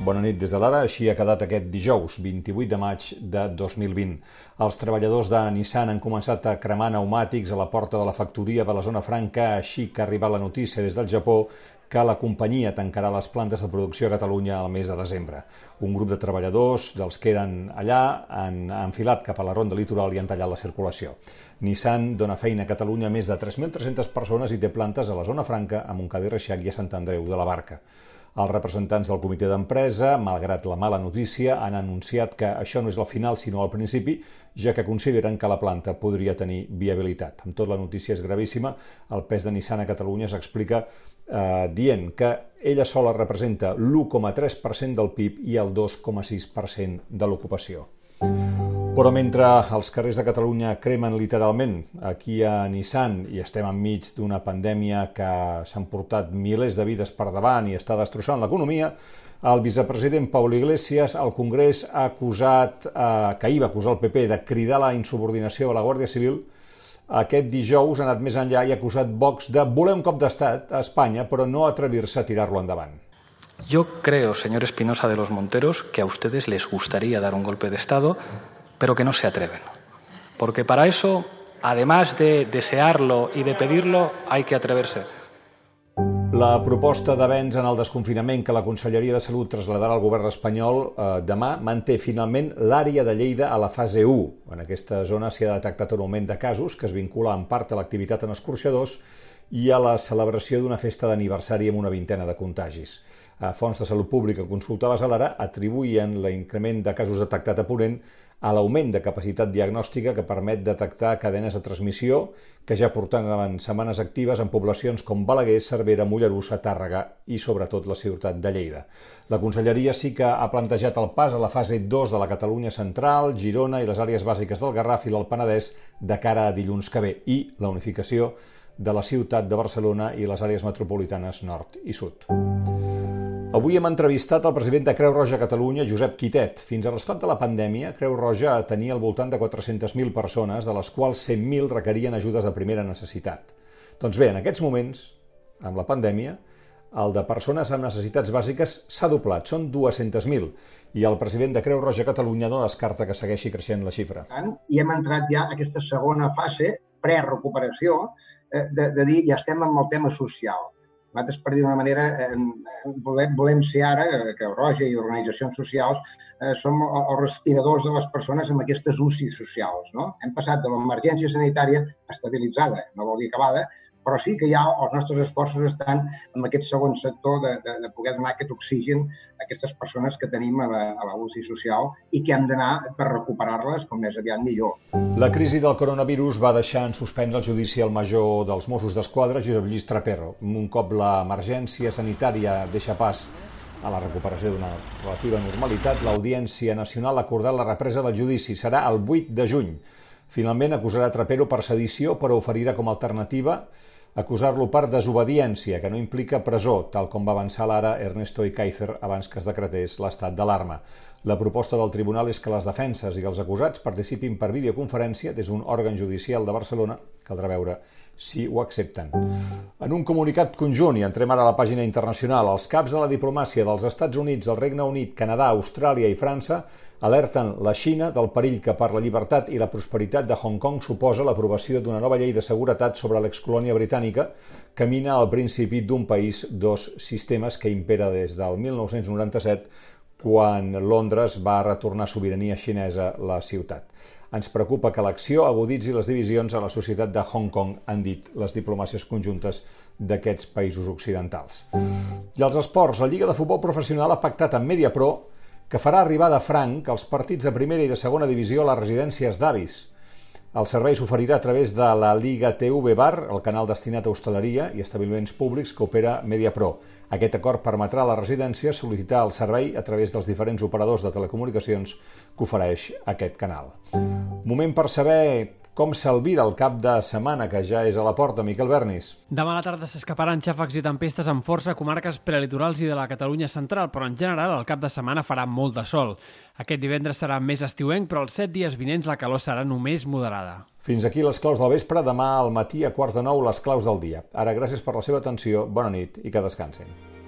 Bona nit des de l'ara. Així ha quedat aquest dijous, 28 de maig de 2020. Els treballadors de Nissan han començat a cremar pneumàtics a la porta de la factoria de la zona franca, així que ha arribat la notícia des del Japó que la companyia tancarà les plantes de producció a Catalunya al mes de desembre. Un grup de treballadors, dels que eren allà, han enfilat cap a la ronda litoral i han tallat la circulació. Nissan dona feina a Catalunya a més de 3.300 persones i té plantes a la zona franca, a Montcada i Reixac i a Sant Andreu de la Barca. Els representants del comitè d'empresa, malgrat la mala notícia, han anunciat que això no és el final sinó el principi, ja que consideren que la planta podria tenir viabilitat. Amb tot, la notícia és gravíssima. El pes de Nissan a Catalunya s'explica eh, dient que ella sola representa l'1,3% del PIB i el 2,6% de l'ocupació. Però mentre els carrers de Catalunya cremen literalment aquí a Nissan i estem enmig d'una pandèmia que s'han portat milers de vides per davant i està destrossant l'economia, el vicepresident Pau Iglesias al Congrés ha acusat, eh, que ahir va acusar el PP de cridar la insubordinació a la Guàrdia Civil, aquest dijous ha anat més enllà i ha acusat Vox de voler un cop d'estat a Espanya, però no atrevir-se a tirar-lo endavant. Yo creo, señor Espinosa de los Monteros, que a ustedes les gustaría dar un golpe de Estado pero que no se atreven. Porque para eso, además de desearlo y de pedirlo, hay que atreverse. La proposta d'avenç en el desconfinament que la Conselleria de Salut traslladarà al govern espanyol eh, demà manté finalment l'àrea de Lleida a la fase 1. En aquesta zona s'hi ha detectat un augment de casos que es vincula en part a l'activitat en escorxadors i a la celebració d'una festa d'aniversari amb una vintena de contagis. A Fons de Salut Pública consultades a l'ara atribuïen l'increment de casos detectat a Ponent a l'augment de capacitat diagnòstica que permet detectar cadenes de transmissió que ja portaven setmanes actives en poblacions com Balaguer, Cervera, Mollerussa, Tàrrega i sobretot la ciutat de Lleida. La Conselleria sí que ha plantejat el pas a la fase 2 de la Catalunya central, Girona i les àrees bàsiques del Garraf i del Penedès de cara a dilluns que ve i la unificació de la ciutat de Barcelona i les àrees metropolitanes nord i sud. Avui hem entrevistat el president de Creu Roja Catalunya, Josep Quitet. Fins a l'esclat de la pandèmia, Creu Roja tenia al voltant de 400.000 persones, de les quals 100.000 requerien ajudes de primera necessitat. Doncs bé, en aquests moments, amb la pandèmia, el de persones amb necessitats bàsiques s'ha doblat, són 200.000, i el president de Creu Roja Catalunya no descarta que segueixi creixent la xifra. I hem entrat ja a aquesta segona fase, pre-recuperació, eh, de, de dir ja estem amb el tema social nosaltres, per dir d'una manera, eh, volem, ser ara, eh, que Roja i organitzacions socials, eh, som els respiradors de les persones amb aquestes UCI socials. No? Hem passat de l'emergència sanitària estabilitzada, no vol dir acabada, però sí que ja els nostres esforços estan en aquest segon sector de, de, de poder donar aquest oxigen a aquestes persones que tenim a la, a la UCI social i que hem d'anar per recuperar-les com més aviat millor. La crisi del coronavirus va deixar en suspendre el judici al major dels Mossos d'Esquadra, Josep Lluís Trapero. Un cop l'emergència sanitària deixa pas a la recuperació d'una relativa normalitat, l'Audiència Nacional ha acordat la represa del judici. Serà el 8 de juny. Finalment acusarà Trapero per sedició, però oferirà com a alternativa acusar-lo per desobediència, que no implica presó, tal com va avançar l'ara Ernesto Ikaizer abans que es decretés l'estat d'alarma. La proposta del tribunal és que les defenses i els acusats participin per videoconferència des d'un òrgan judicial de Barcelona, caldrà veure si ho accepten. En un comunicat conjunt, i entrem ara a la pàgina internacional, els caps de la diplomàcia dels Estats Units, el Regne Unit, Canadà, Austràlia i França alerten la Xina del perill que per la llibertat i la prosperitat de Hong Kong suposa l'aprovació d'una nova llei de seguretat sobre l'excolònia britànica que mina al principi d'un país dos sistemes que impera des del 1997 quan Londres va retornar sobirania xinesa a la ciutat. Ens preocupa que l'acció aguditzi les divisions a la societat de Hong Kong, han dit les diplomàcies conjuntes d'aquests països occidentals. I als esports, la Lliga de Futbol Professional ha pactat amb Mediapro que farà arribar de franc els partits de primera i de segona divisió a les residències d'avis. El servei s'oferirà a través de la Liga TV Bar, el canal destinat a hostaleria i establiments públics que opera MediaPro. Aquest acord permetrà a la residència sol·licitar el servei a través dels diferents operadors de telecomunicacions que ofereix aquest canal. Moment per saber com s'alvira el cap de setmana, que ja és a la porta, Miquel Bernis? Demà a la tarda s'escaparan xàfecs i tempestes amb força a comarques prelitorals i de la Catalunya central, però en general el cap de setmana farà molt de sol. Aquest divendres serà més estiuenc, però els set dies vinents la calor serà només moderada. Fins aquí les claus del vespre, demà al matí a quarts de nou les claus del dia. Ara, gràcies per la seva atenció, bona nit i que descansin.